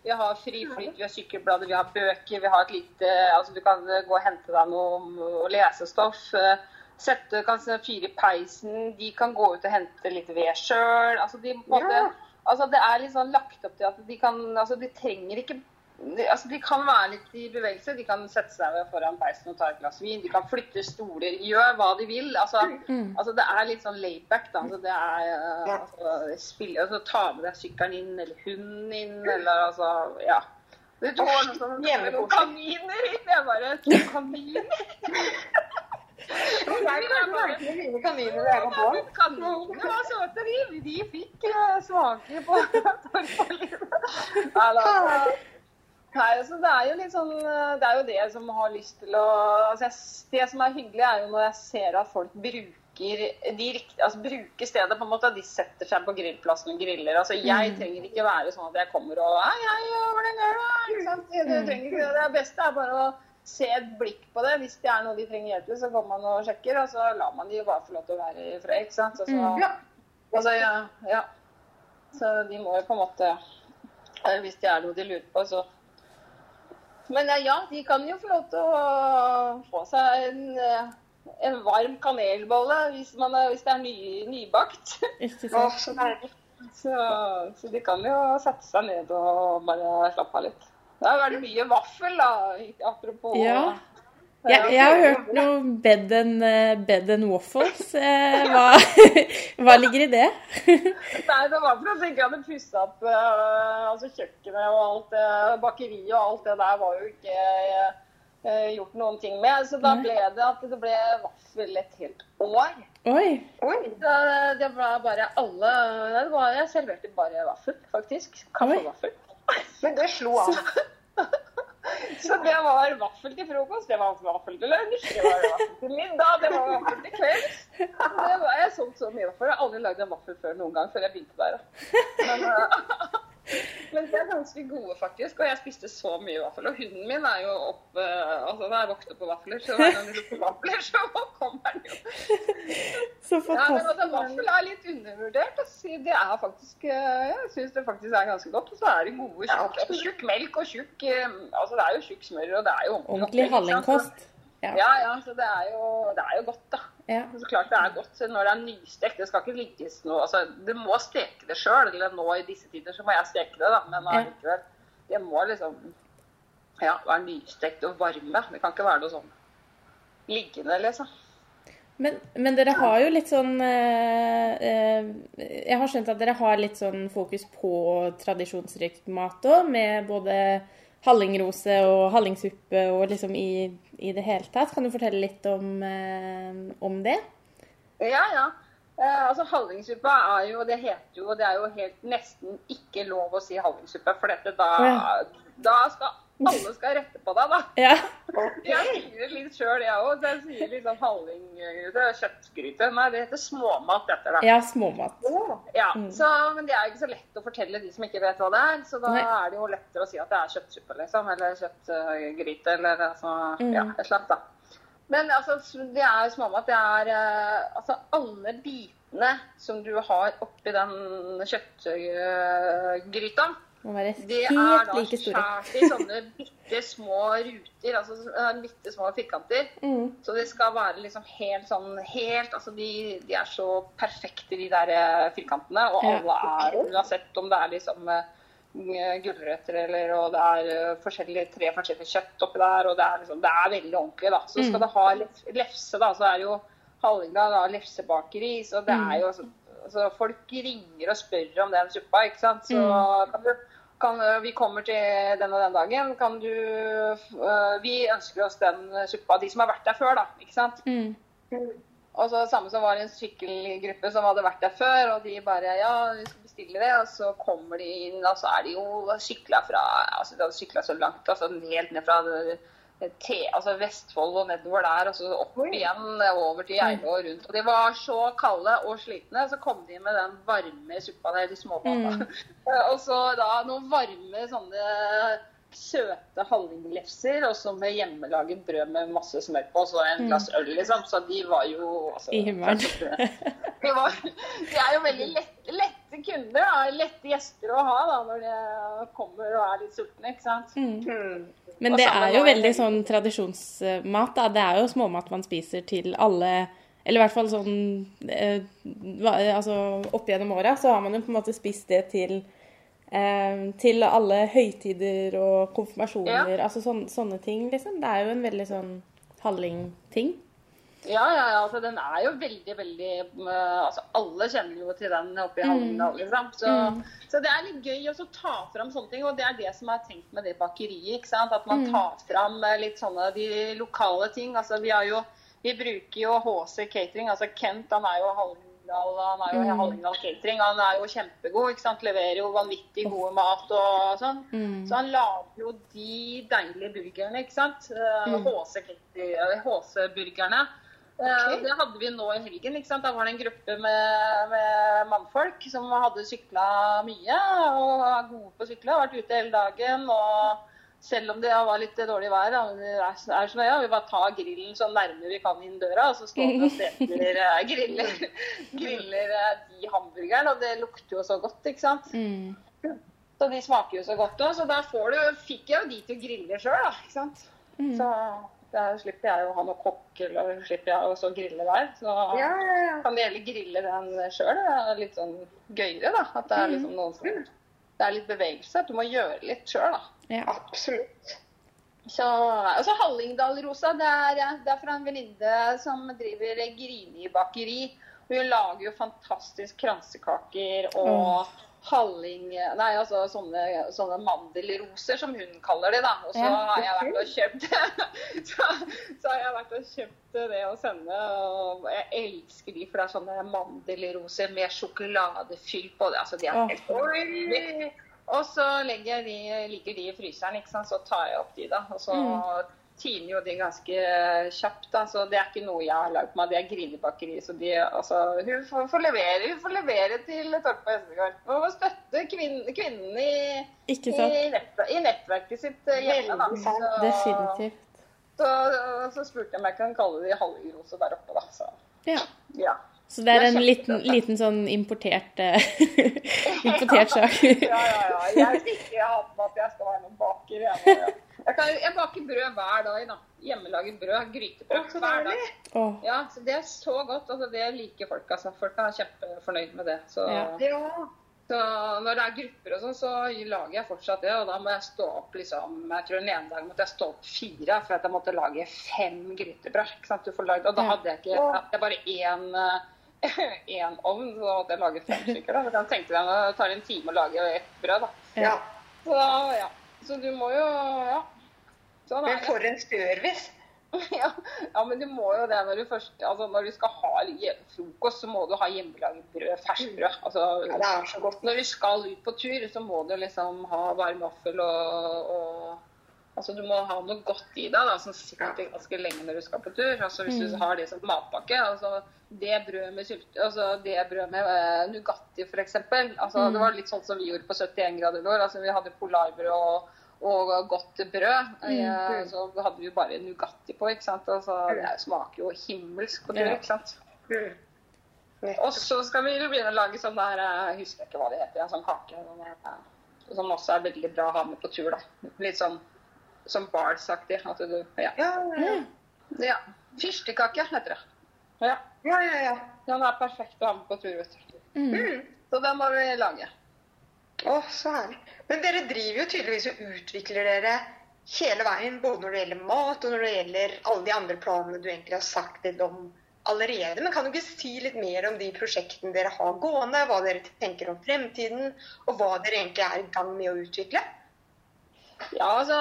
vi har Fri flyt, vi har sykkelblader, vi har bøker. Vi har et lite Altså, du kan gå og hente deg noe lesestoff. eh, Sette, kanskje fire i peisen. De kan gå ut og hente litt ved sjøl. Altså, de Ja. Altså, det er litt sånn lagt opp til at de kan Altså, de trenger ikke de, altså, de kan være litt i bevegelse. De kan sette seg ved foran peisen og ta et glass vin. De kan flytte stoler. Gjør hva de vil. Altså, Mm. altså det er litt sånn laidback, da. Altså, det er Ja. altså, spille, altså, Ta med deg sykkelen inn, eller hunden inn, eller altså Ja. Det tåler noen noen kaniner inn. Jeg bare To kaniner? Jeg kan merke mine kaniner når jeg var barn. Kaninene var søte, de. De fikk svake smaker på da. Nei, altså, det er jo litt sånn eh, Det er jo det som har lyst til å altså, jeg, Det som er hyggelig, er jo når jeg ser at folk bruker de riktige, altså, bruker stedet på en måte. De setter seg på grillplassen og griller. Altså, jeg Mm. trenger ikke være sånn at jeg kommer og Hei, hei, hvordan går det? Ikke sant? Det, Mm. trenger ikke, det. det beste er bare å se et blikk på det. Hvis det er noe de trenger hjelp til, så går man og sjekker, og så lar man de jo bare få lov til å være i fred. Ikke sant? Så, så, Mm. Ja. Altså, ja, ja. Så de må jo på en måte eh, Hvis det er noe de lurer på, så Men eh, ja, de kan jo få lov til å få seg en, eh, en varm kanelbolle hvis, man hvis det er ny, nybakt. Så. Så, så de kan jo sette seg ned og bare slappe av litt. Det er det mye vaffel, da. Apropos Ja. Jeg, jeg har hørt noe bed and, eh, bed and waffles. Eh, Hva, hva ligger i det? Nei, det var for at jeg hadde pussa opp eh, altså kjøkkenet og alt det, bakeriet og alt det der var jo ikke gjort noen ting med. Så da ble det at det ble vaffel et helt år. Oi. Oi. Så det var bare alle det var, Jeg serverte bare vaffel, faktisk. Kaffevaffel. Men det slo an. Så det var vaffel til frokost, det var vaffel til lunsj, det var vaffel til middag, det var vaffel til kvelds. Det var, jeg solgt så mye vaffel. Jeg har aldri lagd en vaffel før noen gang, før jeg begynte der. Men, eh, men de er ganske gode, faktisk. Og jeg spiste så mye vaffel. Og hunden min er jo opp eh, Altså, da jeg våkner på vafler, så hver gang det lukter vafler, så kommer den jo. Så fantastisk. Ja, men altså, vaffel er litt undervurdert. Altså. Det er faktisk eh, Jeg syns det faktisk er ganske godt. Og så er det gode tjukk, ja, tjukk melk og tjukk eh, Altså, det er jo tjukk smør, og det er jo Ordentlig Ordentlig hallingkost. Ja. Ja, ja, så det er jo, det er jo godt, da. Ja. Så klart det er godt når det er nystekt. Det skal ikke ligges noe altså, Du må steke det sjøl. Eller nå i disse tider så må jeg steke det, da. Men allikevel. Det må liksom ja, være nystekt og varme. Det kan ikke være noe sånn liggende, liksom. Men, men dere har jo litt sånn eh, eh, Jeg har skjønt at dere har litt sånn fokus på tradisjonsrikt mat òg, med både hallingrose og hallingsuppe og liksom i, i, det hele tatt. Kan du fortelle litt om, eh, om det? Ja, ja. Eh, altså Hallingsuppa er jo Det heter jo Det er jo helt nesten ikke lov å si hallingsuppe, for dette da, da skal alle skal rette på deg, da. Ja. Jeg sier litt sjøl, jeg òg. Jeg sier litt sånn hallinggryte, kjøttgryte. Nei, det heter småmat, dette. da. Ja, småmat. Ja, mm. så, Men det er ikke så lett å fortelle de som ikke vet hva det er. Så da Nei. er det jo lettere å si at det er kjøttsuppe, liksom. Eller kjøttgryte, eller altså mm. Ja, et annet, da. Men altså, det er småmat. Det er uh, altså alle bitene som du har oppi den kjøttgryta. Må være helt like store. Det er da skjært i sånne bitte små ruter, altså bitte små firkanter. Mm. Så det skal være liksom helt sånn helt Altså de, de er så perfekte, de der eh, firkantene. Og alle er, uansett om det er liksom uh, gulrøtter eller og det er uh, forskjellige, tre forskjellige kjøtt oppi der, og det er, liksom, det er veldig ordentlig, da. Så skal mm. det ha lefse, da, så er det jo Hallingdal har lefsebakeri, så det er jo altså, Folk ringer og spør om den suppa, ikke sant. Så mm kan, eh, vi kommer til den og den dagen. Kan du uh, Vi ønsker oss den suppa. De som har vært der før, da. Ikke sant? Mm. Og så Samme som var i en sykkelgruppe som hadde vært der før, og de bare Ja, vi skal bestille det. Og så kommer de inn, og så er de jo sykla fra Altså, de hadde sykla så langt, altså helt ned fra det, te, altså Vestfold og nedover der, og så opp igjen over til Geilo og rundt. Og de var så kalde og slitne. Så kom de med den varme suppa der, de småbåta. Mm. og så da noen varme sånne søte hallinglefser, og så med hjemmelaget brød med masse smør på, og så en mm. glass øl, liksom. Så de var jo altså, I himmelen. de, var, de er jo veldig lette, lette kunder, da. lette gjester å ha da, når de kommer og er litt sultne, ikke sant. Mm. Mm. Men det er jo veldig sånn tradisjonsmat, da. Det er jo småmat man spiser til alle eller i hvert fall sånn eh, altså Opp gjennom åra så har man jo på en måte spist det til til alle høytider og konfirmasjoner. Ja. Altså sånne, sånne ting, liksom. Det er jo en veldig sånn hallingting. Ja, ja, ja. Altså, den er jo veldig, veldig uh, altså, Alle kjenner jo til den oppe i Hallingdal, mm. liksom. Så, mm. så, det er litt gøy å ta fram sånne ting. Og det er det som er tenkt med det bakeriet. ikke sant? At man mm. tar fram uh, litt sånne de lokale ting. Altså, vi har jo vi bruker jo HC Catering. altså Kent han er jo Hallingdal Hallingdal. Han er jo mm. Hallingdal Catering. Han er jo kjempegod. ikke sant? Leverer jo vanvittig gode mat og sånn. Mm. Så han lager jo de deilige burgerne, ikke sant. Eh, mm. HC-burgerne. Eh, okay. Det hadde vi nå i helgen. ikke sant? Da var det en gruppe med, med mannfolk som hadde sykla mye og er gode på å sykle. Vært ute hele dagen. og selv om det var litt dårlig vær, det er så ja, vi bare tar grillen så nærme vi kan inn døra, og så står vi og steker griller, griller eh, de hamburgerne. Og det lukter jo så godt, ikke sant. Mm. Så de smaker jo så godt òg. Så da får du, fikk jeg jo de til å grille sjøl, da. Ikke sant. Mm. Så der slipper jeg å ha noe kokk, eller slipper jeg å grille der. Så ja, ja, ja. kan det heller grille den sjøl. Det er litt sånn gøyere, da. At det er mm. liksom noen som Det er litt bevegelse. At du må gjøre litt sjøl, da. Ja. Absolutt. Så, og så Hallingdal-rosa, det, det, er fra en venninne som driver Grini bakeri. Hun lager jo fantastisk kransekaker og mm. halling... Nei, altså sånne, sånne, mandelroser, som hun kaller det, da. Og så har jeg vært og kjøpt så, så, har jeg vært og kjøpt det å sende. Og jeg elsker de, for det er sånne mandelroser med sjokoladefyll på. det, altså de er helt og så legger de, ligger de i fryseren, ikke sant? så tar jeg opp de, da. Og så mm. tiner jo de ganske kjapt. da, Så det er ikke noe jeg har lagd meg. Det er Grinebakeri. Så de, altså, hun får, får, levere, hun får levere til Torp og Hun må støtte kvinnen, kvinnen i, i, nett, i, nettverket sitt eh, hjemme. da. Så, Definitivt. Så, så, spurte jeg om jeg kan kalle de halvrose der oppe, da. Så ja. ja. Så det er en liten, liten, sånn importert, uh, importert sak. ja, ja, ja. Jeg vil ikke ha med at jeg skal være noen baker. Jeg, jeg, kan, jeg, baker brød hver dag. da. Hjemmelaget brød. Grytebrød hver dag. Oh. Ja, så Det er så godt. altså Det liker folk. altså. Folk er kjempefornøyd med det. Så, ja. Så når det er grupper og sånn, så lager jeg fortsatt det. Og da må jeg stå opp liksom Jeg tror den ene dagen måtte jeg stå opp fire for at jeg måtte lage fem grytebrød. ikke sant, du får lagd, Og da hadde jeg ikke Det er bare én én ovn, så hadde jeg laget fem stykker. da. kan jeg deg at det tar en time å lage ett brød, da. Ja. Så ja. Så du må jo Ja. Sånn Men for en service. Ja, ja, men du må jo det når du først Altså når du skal ha frokost, så må du ha hjemmelaget brød, ferskt Altså, Ja, det er så godt. når du skal ut på tur, så må du liksom ha varm vaffel og, og Altså du må ha noe godt i deg da, som sitter ganske lenge når du skal på tur. Altså Hvis du har det som matpakke. altså Det brød med sylte, altså det brød med uh, Nugatti f.eks. Altså, Det var litt sånn som vi gjorde på 71 grader nord. altså Vi hadde polarbrød og, og godt brød. eh, så hadde vi jo bare Nugatti på. ikke sant? Altså, det smaker jo himmelsk på tur. Ikke sant? Mm. Og så skal vi begynne å lage sånn der eh, Jeg husker ikke hva det heter. Ja, sånn kake. Sånn, som også er veldig bra å ha med på tur. da. Litt sånn som bars-aktig. At du Ja. Ja, ja, ja. Fyrstekake heter det. Ja. ja. ja, ja. Den er perfekt å ha med på tur. vet du. Mm. Så den må vi lage. Å, så herlig. Men dere driver jo tydeligvis og utvikler dere hele veien, både når det gjelder mat og når det gjelder alle de andre planene du egentlig har sagt litt om allerede. Men kan du ikke si litt mer om de prosjektene dere har gående, hva dere tenker om fremtiden, og hva dere egentlig er i gang med å utvikle? Ja, altså,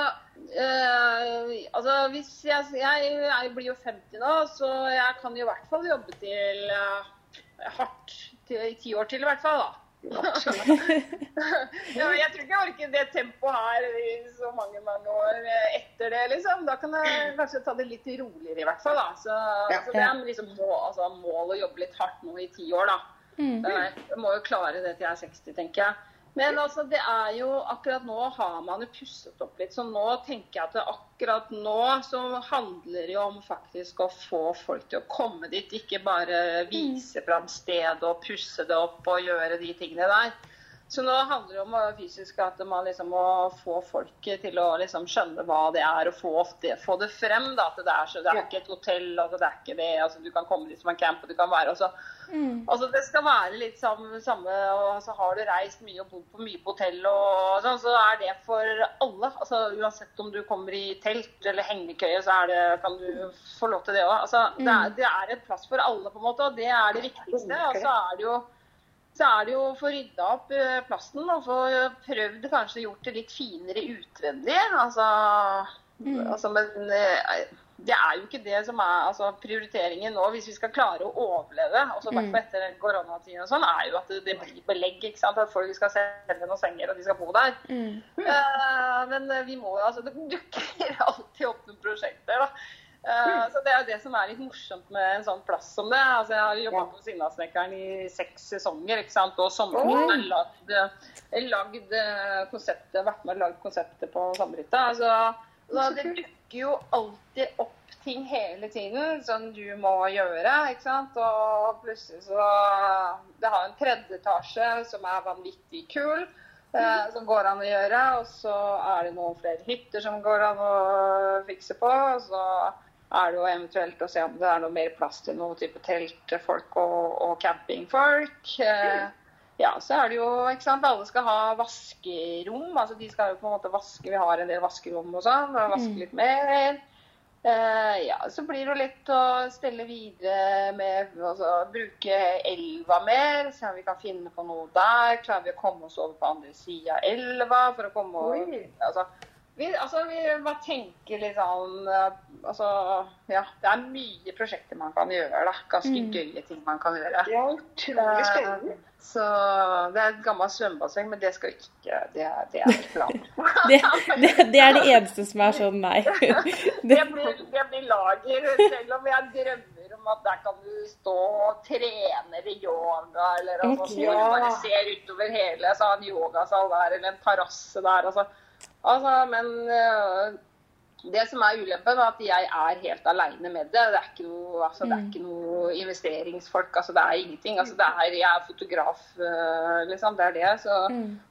eh, altså hvis jeg, jeg, jeg blir jo 50 nå, så jeg kan jo i hvert fall jobbe til uh, hardt til, i ti år til, i hvert fall. da. ja, jeg tror ikke jeg orker det tempoet her i så mange mange år etter det. liksom. Da kan jeg kanskje ta det litt roligere, i hvert fall. da. Så, Ja. så det er liksom må, altså, mål å jobbe litt hardt nå i ti år, da. Mm. Jeg må jo klare det til jeg er 60, tenker jeg. Men altså, det er jo akkurat nå har man jo pusset opp litt. Så nå tenker jeg at det akkurat nå så handler det jo om faktisk å få folk til å komme dit. Ikke bare vise fram stedet og pusse det opp og gjøre de tingene der. Så nå handler det om fysisk at man liksom må få folk til å liksom skjønne hva det er, og få det, få det frem. Da, at det er, så, det er ikke et hotell, altså, det er ikke det. Altså, du kan komme dit som en camp, og du kan være også. Mm. Altså Det skal være litt samme, samme og så Har du reist mye og bodd på mye på hotell, og sånn, så er det for alle. Altså Uansett om du kommer i telt eller hengekøye, så er det, kan du få lov til det òg. Altså, det, er- det er et plass for alle, på en måte, og det er det viktigste. Og så er det jo så er det jo å få rydda opp plasten og få prøvd kanskje gjort det litt finere utvendig. Altså, altså Men eh, det er jo ikke det som er altså, prioriteringen nå, hvis vi skal klare å overleve. også mm. etter koronatiden og sånn, er jo at det, det blir belegg. ikke sant, At folk skal selge noen senger og de skal bo der. Mm. Uh, men eh, vi må jo, altså, det dukker alltid opp noen prosjekter. da. Eh, Så Det er det som er litt morsomt med en sånn plass som det. Altså, Jeg har jobba på Sinnasnekkeren i seks sesonger. ikke sant? Og sommerhytta. Lagd, lagd eh, konseptet, vært med og lagd konseptet på sommerhytta. Altså, så det dukker jo alltid opp ting hele tiden som du må gjøre. ikke sant? Og plutselig så Det har en tredje etasje som er vanvittig kul. Eh, som går an å gjøre. Og så er det noen flere hytter som går an å fikse på. Og så er det jo eventuelt å se om det er noe mer plass til noe type teltfolk og, og campingfolk. Eh, ja, så er det jo, ikke sant, alle skal ha vaskerom. altså De skal jo på en måte vaske, vi har en del vaskerom og sånn. og Vaske litt mer. Eh, ja, så blir det jo litt å stelle videre med altså, Bruke elva mer, se om vi kan finne på noe der. Klarer vi å komme oss over på andre sida av elva for å komme over altså, vi, altså, vi bare tenker litt sånn eh, Altså, ja. Det er mye prosjekter man kan gjøre, da. Ganske gøye ting man kan gjøre. Ja, utrolig spennende. Eh, Så det er et gammelt svømmebasseng, men det skal ikke Det det er ikke planen. Det, det, det er det eneste som er sånn nei. Det blir, det blir lager, selv om jeg drømmer om at der kan du stå og trene i yoga, eller altså, okay. bare ser utover hele så en yogasal der, eller en terrasse der. Altså. Altså men øh, det som er ulempen, er at jeg er helt aleine med det. Det er ikke noe, altså, det er ikke noe investeringsfolk. altså Det er ingenting. altså det er, Jeg er fotograf, øh, liksom. Det er det. Så,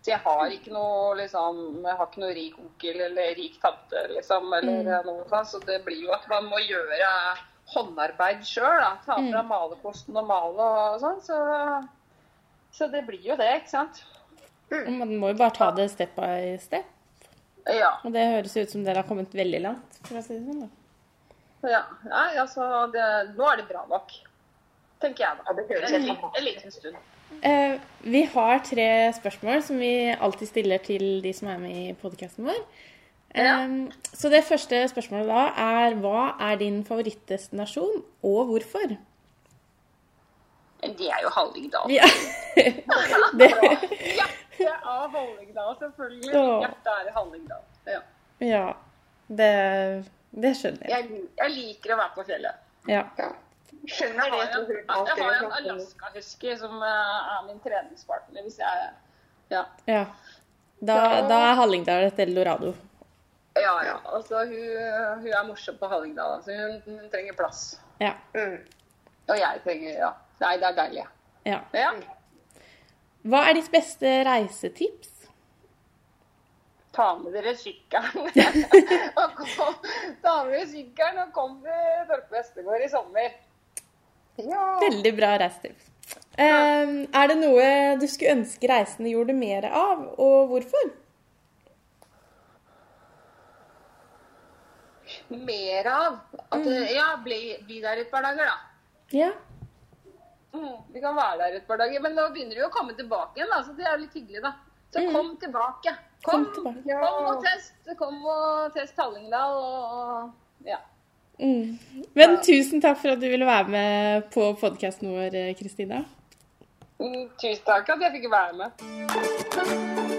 så jeg har ikke noe liksom, jeg har ikke noe rik onkel eller rik tante, liksom. eller noe sånt, Så det blir jo at man må gjøre håndarbeid sjøl. Ta fra malerkosten og male og sånn. Så, så det blir jo det, ikke sant. Man må jo bare ta det step by step. Ja. Og det høres ut som dere har kommet veldig langt, for å si det sånn. da. ja. Nei, altså det, Nå er det bra nok. Tenker jeg, da. Det høres en, en liten stund. Eh, vi har tre spørsmål som vi alltid stiller til de som er med i podkasten vår. Ja. Eh, så det første spørsmålet da er hva er din favorittdestinasjon, og hvorfor? Det er jo Hallingdal. Ja. det, av Hallingdal, selvfølgelig. Ja. Hjertet er i Hallingdal. Ja. ja. Det, det skjønner jeg. Jeg, jeg liker å være på fjellet. Ja. Ja. Skjønner Jeg har en, jeg har en. Alaska Husky som eh, er min treningspartner. Hvis jeg Ja. ja. Da, da er Hallingdal et eldorado. Ja, ja. Altså, hun, hun er morsom på Hallingdal. Altså, hun, hun trenger plass. Ja. Mm. Og jeg trenger Ja. Nei, det er deilig. ja. Ja. Hva er ditt beste reisetips? Ta med dere sykkelen. Ta med dere sykkelen og kom til Torpe Vestegård i sommer. Ja. Veldig bra reisetips. Eh, er det noe du skulle ønske reisende gjorde mer av, og hvorfor? Mer av. At, Ja, bli, bli der et par dager, da. Ja. Mm, vi kan være der et par dager. Men nå begynner de å komme tilbake igjen, så det er jo litt hyggelig, da. Så kom tilbake. Kom, Kom tilbake. Ja. kom og test. Kom og test Hallingdal og, ja. Mm. Men tusen takk for at du ville være med på podkasten vår, Kristina. Mm, tusen takk at jeg fikk være med.